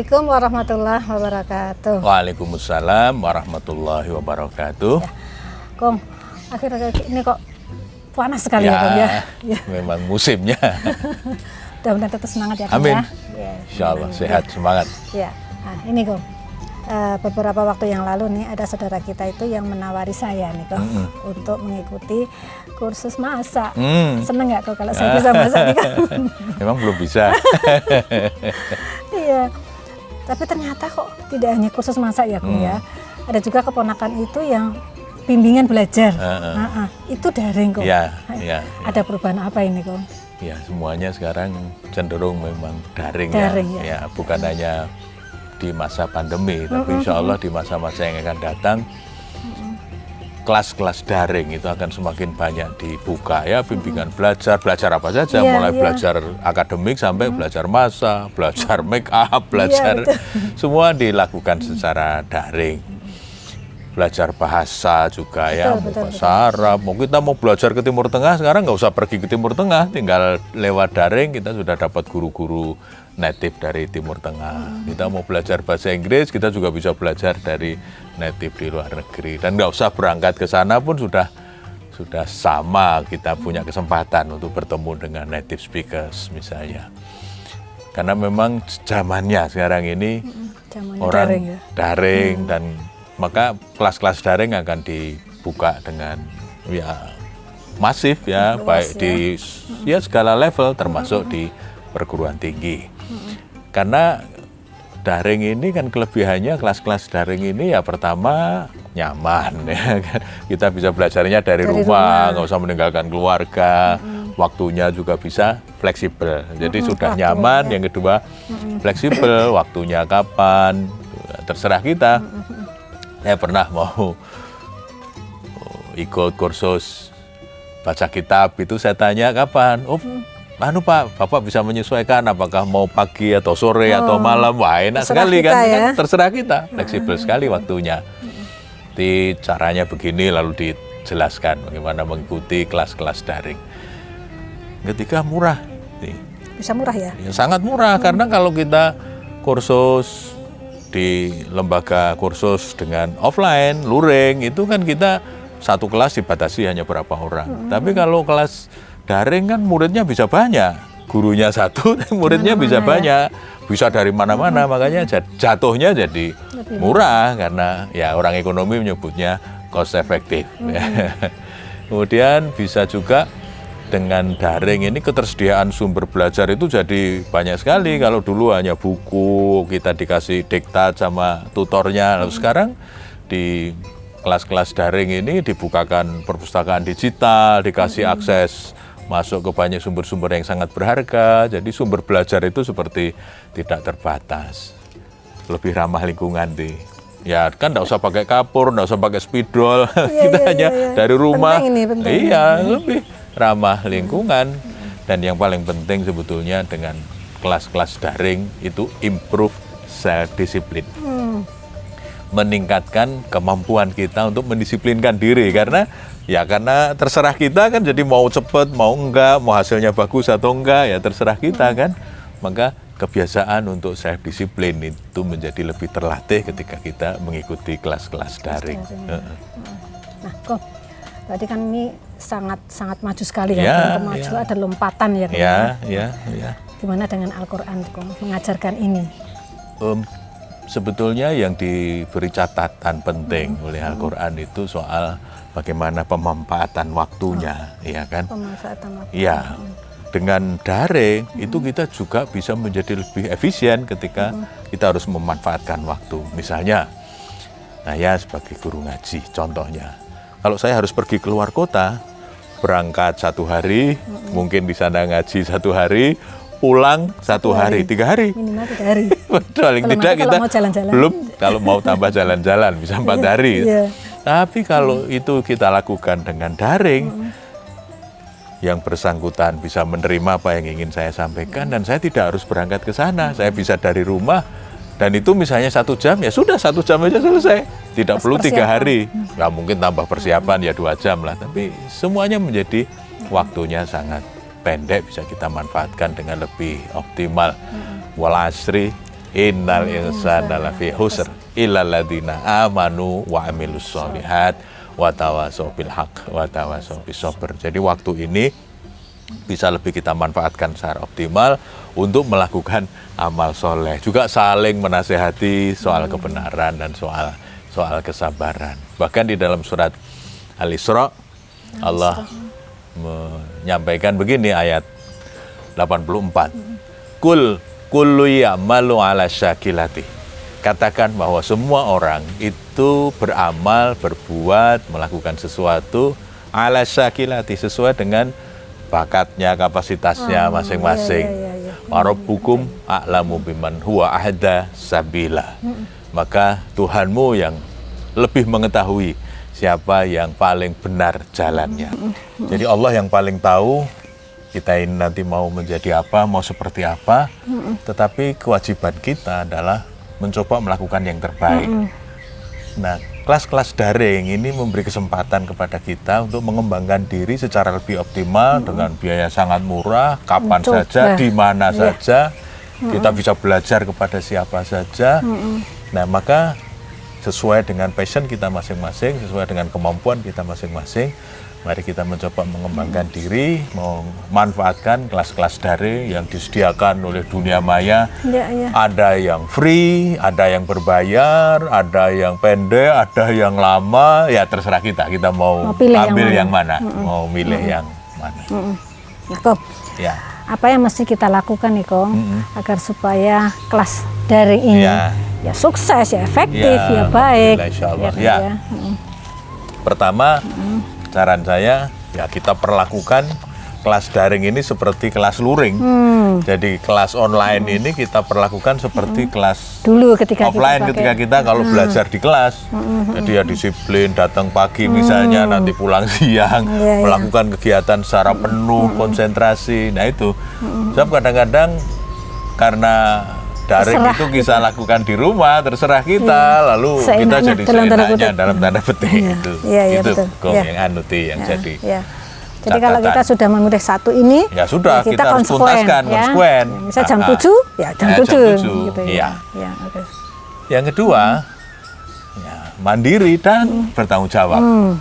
Assalamualaikum warahmatullahi wabarakatuh. Waalaikumsalam warahmatullahi wabarakatuh. Ya. Kong, akhir-akhir ini kok panas sekali ya, Kong ya. ya. Memang musimnya. Mudah-mudahan tetap semangat ya, Kong Amin. ya. ya. Insya Allah sehat semangat. Ya, nah, ini Kong. Uh, beberapa waktu yang lalu nih ada saudara kita itu yang menawari saya nih kok Mm-mm. untuk mengikuti kursus masak. Hmm. Seneng nggak kok kalau saya bisa masak nih Kong? Memang belum bisa. Iya. Tapi ternyata kok tidak hanya kursus masak ya, Kong Hmm. ya. Ada juga keponakan itu yang bimbingan belajar. Heeh. Ah, ah. Itu daring kok. Iya, iya. Ada perubahan apa ini, Kong? Ya semuanya sekarang cenderung memang daring, Daring, ya. ya. ya. Bukan hanya di masa pandemi, tapi insya Allah di masa-masa yang akan datang kelas-kelas daring itu akan semakin banyak dibuka ya bimbingan belajar. Belajar apa saja? Iya, mulai iya. belajar akademik sampai belajar masa belajar make up belajar betul. semua dilakukan secara daring belajar bahasa juga ya Betul, mau betul, bahasa Arab. Mau kita mau belajar ke Timur Tengah sekarang nggak usah pergi ke Timur Tengah tinggal lewat daring. Kita sudah dapat guru-guru native dari Timur Tengah. Kita mau belajar bahasa Inggris kita juga bisa belajar dari native di luar negeri. Dan nggak usah berangkat ke sana pun sudah sudah sama. Kita punya kesempatan untuk bertemu dengan native speakers misalnya. Karena memang zamannya sekarang ini Zamannya orang daring ya. daring dan maka kelas-kelas daring akan dibuka dengan ya masif ya Luas baik ya. di ya segala level termasuk di perguruan tinggi. Karena daring ini kan kelebihannya kelas-kelas daring ini ya pertama nyaman ya kan. Kita bisa belajarnya dari, Dari rumah nggak usah meninggalkan keluarga waktunya juga bisa fleksibel. Jadi sudah waktunya, nyaman ya. yang kedua fleksibel waktunya kapan terserah kita saya pernah mau oh, ikut kursus baca kitab? Itu saya tanya kapan? Oh anu pak bapak bisa menyesuaikan apakah mau pagi atau sore atau malam. Wah enak Oh, sekali kita kan ya. kan terserah kita. Fleksibel sekali waktunya. Di caranya begini lalu dijelaskan bagaimana mengikuti kelas-kelas daring. Ketiga murah nih. Bisa murah ya? Ya, sangat murah karena kalau kita kursus di lembaga kursus dengan offline, luring itu kan kita satu kelas dibatasi hanya berapa orang. Tapi kalau kelas daring kan muridnya bisa banyak, gurunya satu, muridnya bisa banyak, bisa dari mana-mana. Makanya jat- jatuhnya jadi murah karena ya orang ekonomi menyebutnya cost efektif. Kemudian bisa juga dengan daring ini ketersediaan sumber belajar itu jadi banyak sekali. Kalau dulu hanya buku, kita dikasih diktat sama tutornya. Lalu sekarang di kelas-kelas daring ini dibukakan perpustakaan digital, dikasih akses masuk ke banyak sumber-sumber yang sangat berharga. Jadi sumber belajar itu seperti tidak terbatas. Lebih ramah lingkungan di Ya kan nggak usah pakai kapur, nggak usah pakai spidol, kita iya, hanya iya. dari rumah. Penting ini, penting. Iya, lebih ramah lingkungan. Dan yang paling penting sebetulnya dengan kelas-kelas daring itu improve self discipline Hmm. meningkatkan kemampuan kita untuk mendisiplinkan diri. Karena ya karena terserah kita kan jadi mau cepet mau enggak mau hasilnya bagus atau enggak ya terserah kita kan. Maka kebiasaan untuk self disiplin itu menjadi lebih terlatih ketika kita mengikuti kelas-kelas daring. Nah, kok berarti kan ini sangat sangat maju sekali ya. Ya, Untuk maju ya. ada lompatan ya. Kong, Ya, ya, ya. Gimana dengan Al-Quran mengajarkan ini? Em, sebetulnya yang diberi catatan penting oleh Al-Quran itu soal bagaimana pemanfaatan waktunya, ya kan? Pemanfaatan waktu. Iya. Dengan daring itu kita juga bisa menjadi lebih efisien ketika kita harus memanfaatkan waktu. Misalnya, saya sebagai guru ngaji, contohnya, kalau saya harus pergi keluar kota, berangkat satu hari, mungkin di sana ngaji satu hari, pulang satu hari, tiga hari. Minimal tiga hari. Betul, paling tidak kita kalau mau jalan-jalan. belum kalau mau tambah jalan-jalan bisa empat hari. iya. Tapi kalau itu kita lakukan dengan daring, yang bersangkutan bisa menerima apa yang ingin saya sampaikan dan saya tidak harus berangkat ke sana. Saya bisa dari rumah dan itu misalnya satu jam ya sudah satu jam aja selesai. Tidak Pas perlu tiga hari. Nggak mungkin tambah persiapan ya dua jam lah. Tapi semuanya menjadi waktunya sangat pendek bisa kita manfaatkan dengan lebih optimal. Wal asri Innal insana lafi khusr illa alladziina amanu wa amilus solihat wa tawasau bil haq wa tawasau bis sabr. Jadi waktu ini bisa lebih kita manfaatkan secara optimal untuk melakukan amal soleh. Juga saling menasehati soal kebenaran dan soal soal kesabaran. Bahkan di dalam surat Al-Isra Allah menyampaikan begini ayat 84. Kul kullu ya'malu ala syakilati. Katakan bahwa semua orang itu beramal, berbuat, melakukan sesuatu ala syakilati sesuai dengan bakatnya, kapasitasnya masing-masing. iya, iya, iya. Warabbukum a'lamu biman huwa ahda sabila. Maka Tuhanmu yang lebih mengetahui siapa yang paling benar jalannya. Jadi Allah yang paling tahu kita ini nanti mau menjadi apa, mau seperti apa, tetapi kewajiban kita adalah mencoba melakukan yang terbaik. Nah, kelas-kelas daring ini memberi kesempatan kepada kita untuk mengembangkan diri secara lebih optimal dengan biaya sangat murah, kapan Coba. saja, di mana Iya. saja, kita bisa belajar kepada siapa saja. Nah, maka sesuai dengan passion kita masing-masing, sesuai dengan kemampuan kita masing-masing, mari kita mencoba mengembangkan diri, memanfaatkan kelas-kelas daring yang disediakan oleh dunia maya. Ya, ya. Ada yang free, ada yang berbayar, ada yang pendek, ada yang lama. Ya terserah kita, kita mau, Mau pilih yang ambil mana. yang mana, mau milih yang mana. Niko, Ya, apa yang mesti kita lakukan Niko agar supaya kelas daring ini Ya. Ya sukses, ya efektif, Ya, ya, baik. Alhamdulillah, insya Allah. kan, Ya. Mm. pertama saran saya ya kita perlakukan kelas daring ini seperti kelas luring. Hmm. Jadi kelas online ini kita perlakukan seperti kelas Dulu ketika offline kita ketika kita kalau belajar di kelas. Jadi ya disiplin, datang pagi misalnya, nanti pulang siang, Iya, iya. melakukan kegiatan secara penuh, konsentrasi. Nah itu. Sebab kadang-kadang karena daring Terserah itu kita lakukan di rumah, terserah kita, lalu kita Seenaknya, jadi dalam tanda seenaknya dalam tanda petik Iya, itu. iya, iya, itu betul. Iya. yang anuti yang Ya, jadi. ya. Jadi kalau catatan. kita sudah memilih satu ini, Ya sudah, kita harus konsekuen, tuntaskan, ya. konsekuen. Ya, Misal jam Ah, ah. 7, ya jam Ya, jam 7. 7, Gitu, iya. Ya, oke. Yang kedua, ya, mandiri dan bertanggung jawab. Hmm.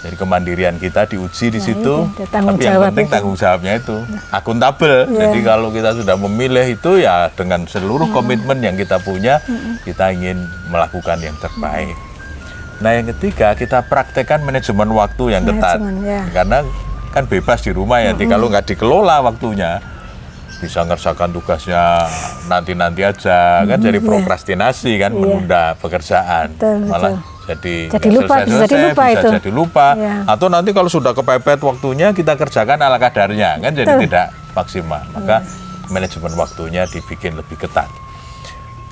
Jadi kemandirian kita diuji di situ. itu, Tapi yang penting itu. tanggung jawabnya itu akuntabel. Iya. Jadi kalau kita sudah memilih itu ya dengan seluruh Hmm. komitmen yang kita punya, kita ingin melakukan yang terbaik. Nah yang ketiga kita praktekkan manajemen waktu yang ketat. Ya. Karena kan bebas di rumah ya. Jadi kalau nggak dikelola waktunya, bisa ngerjakan tugasnya nanti-nanti aja kan jadi prokrastinasi kan Iya. menunda pekerjaan Betul, malah betul. jadi Jadi lupa, bisa selesai-selesai, jadi lupa bisa itu. jadi lupa Iya. atau nanti kalau sudah kepepet waktunya kita kerjakan ala kadarnya kan jadi Betul. tidak maksimal maka manajemen waktunya dibikin lebih ketat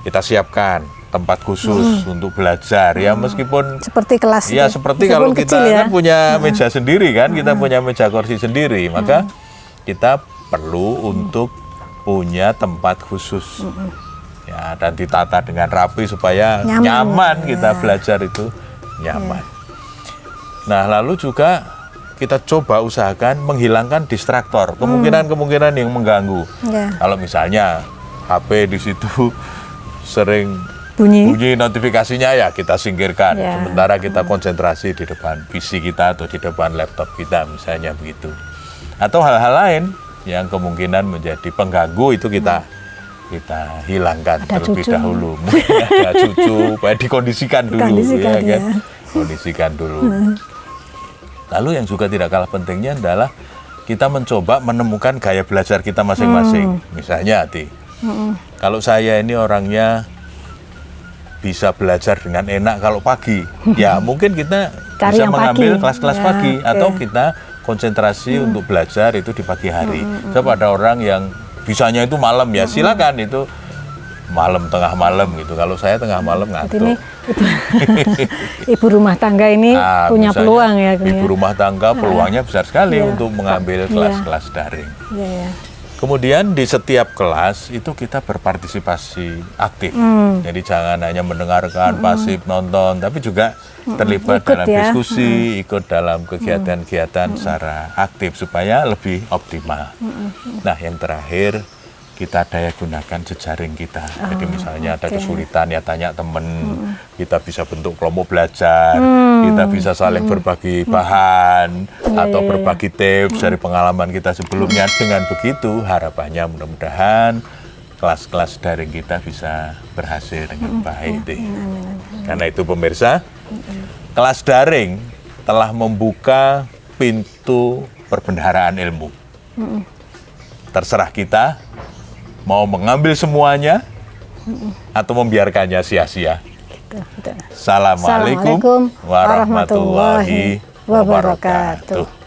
kita siapkan tempat khusus untuk belajar ya meskipun Seperti kelas. Ya seperti Meskipun kalau kita kecil ya. kan punya meja sendiri kan, kita punya meja kursi sendiri, maka kita perlu untuk punya tempat khusus. Ya, dan ditata dengan rapi supaya Nyaman. nyaman, kita Ya. belajar itu nyaman. Nah, lalu juga kita coba usahakan menghilangkan distraktor, kemungkinan-kemungkinan yang mengganggu. Ya. Kalau misalnya HP di situ sering Bunyi. bunyi notifikasinya ya kita singkirkan. Ya. Sementara kita konsentrasi di depan PC kita atau di depan laptop kita misalnya begitu. Atau hal-hal lain yang kemungkinan menjadi pengganggu itu kita kita hilangkan Ada terlebih cucu. dahulu. Mungkin ada cucu, dikondisikan dulu Dikondisikan, ya kan. ya. Kondisikan dulu. Lalu yang juga tidak kalah pentingnya adalah kita mencoba menemukan gaya belajar kita masing-masing. Hmm. Misalnya, Ati, kalau saya ini orangnya bisa belajar dengan enak kalau pagi, ya mungkin kita Cari bisa mengambil pagi. kelas-kelas Ya, pagi. Hmm. atau kita konsentrasi untuk belajar itu di pagi hari. Sebab ada orang yang bisanya itu malam Hmm. ya, silakan itu malam tengah malam gitu. Kalau saya tengah malam ngantuk. ini ibu, ibu rumah tangga ini Ah, punya peluang ya. Ibu ya. rumah tangga peluangnya besar sekali Iya. untuk mengambil Iya. kelas-kelas daring. Iya, ya. Kemudian di setiap kelas itu kita berpartisipasi aktif. Hmm. Jadi jangan hanya mendengarkan, pasif nonton, tapi juga terlibat Ikut dalam ya. diskusi, ikut dalam kegiatan-kegiatan secara aktif supaya lebih optimal. Nah, yang terakhir kita daya gunakan jejaring kita. Jadi misalnya ada oke. kesulitan ya tanya temen, kita bisa bentuk kelompok belajar, kita bisa saling berbagi bahan atau iya, berbagi tips dari pengalaman kita sebelumnya. Dengan begitu harapannya mudah-mudahan kelas-kelas daring kita bisa berhasil dengan baik. deh. Karena itu pemirsa, kelas daring telah membuka pintu perbendaharaan ilmu. Terserah kita mau mengambil semuanya atau membiarkannya sia-sia. Gitu, gitu. Assalamualaikum warahmatullahi wabarakatuh.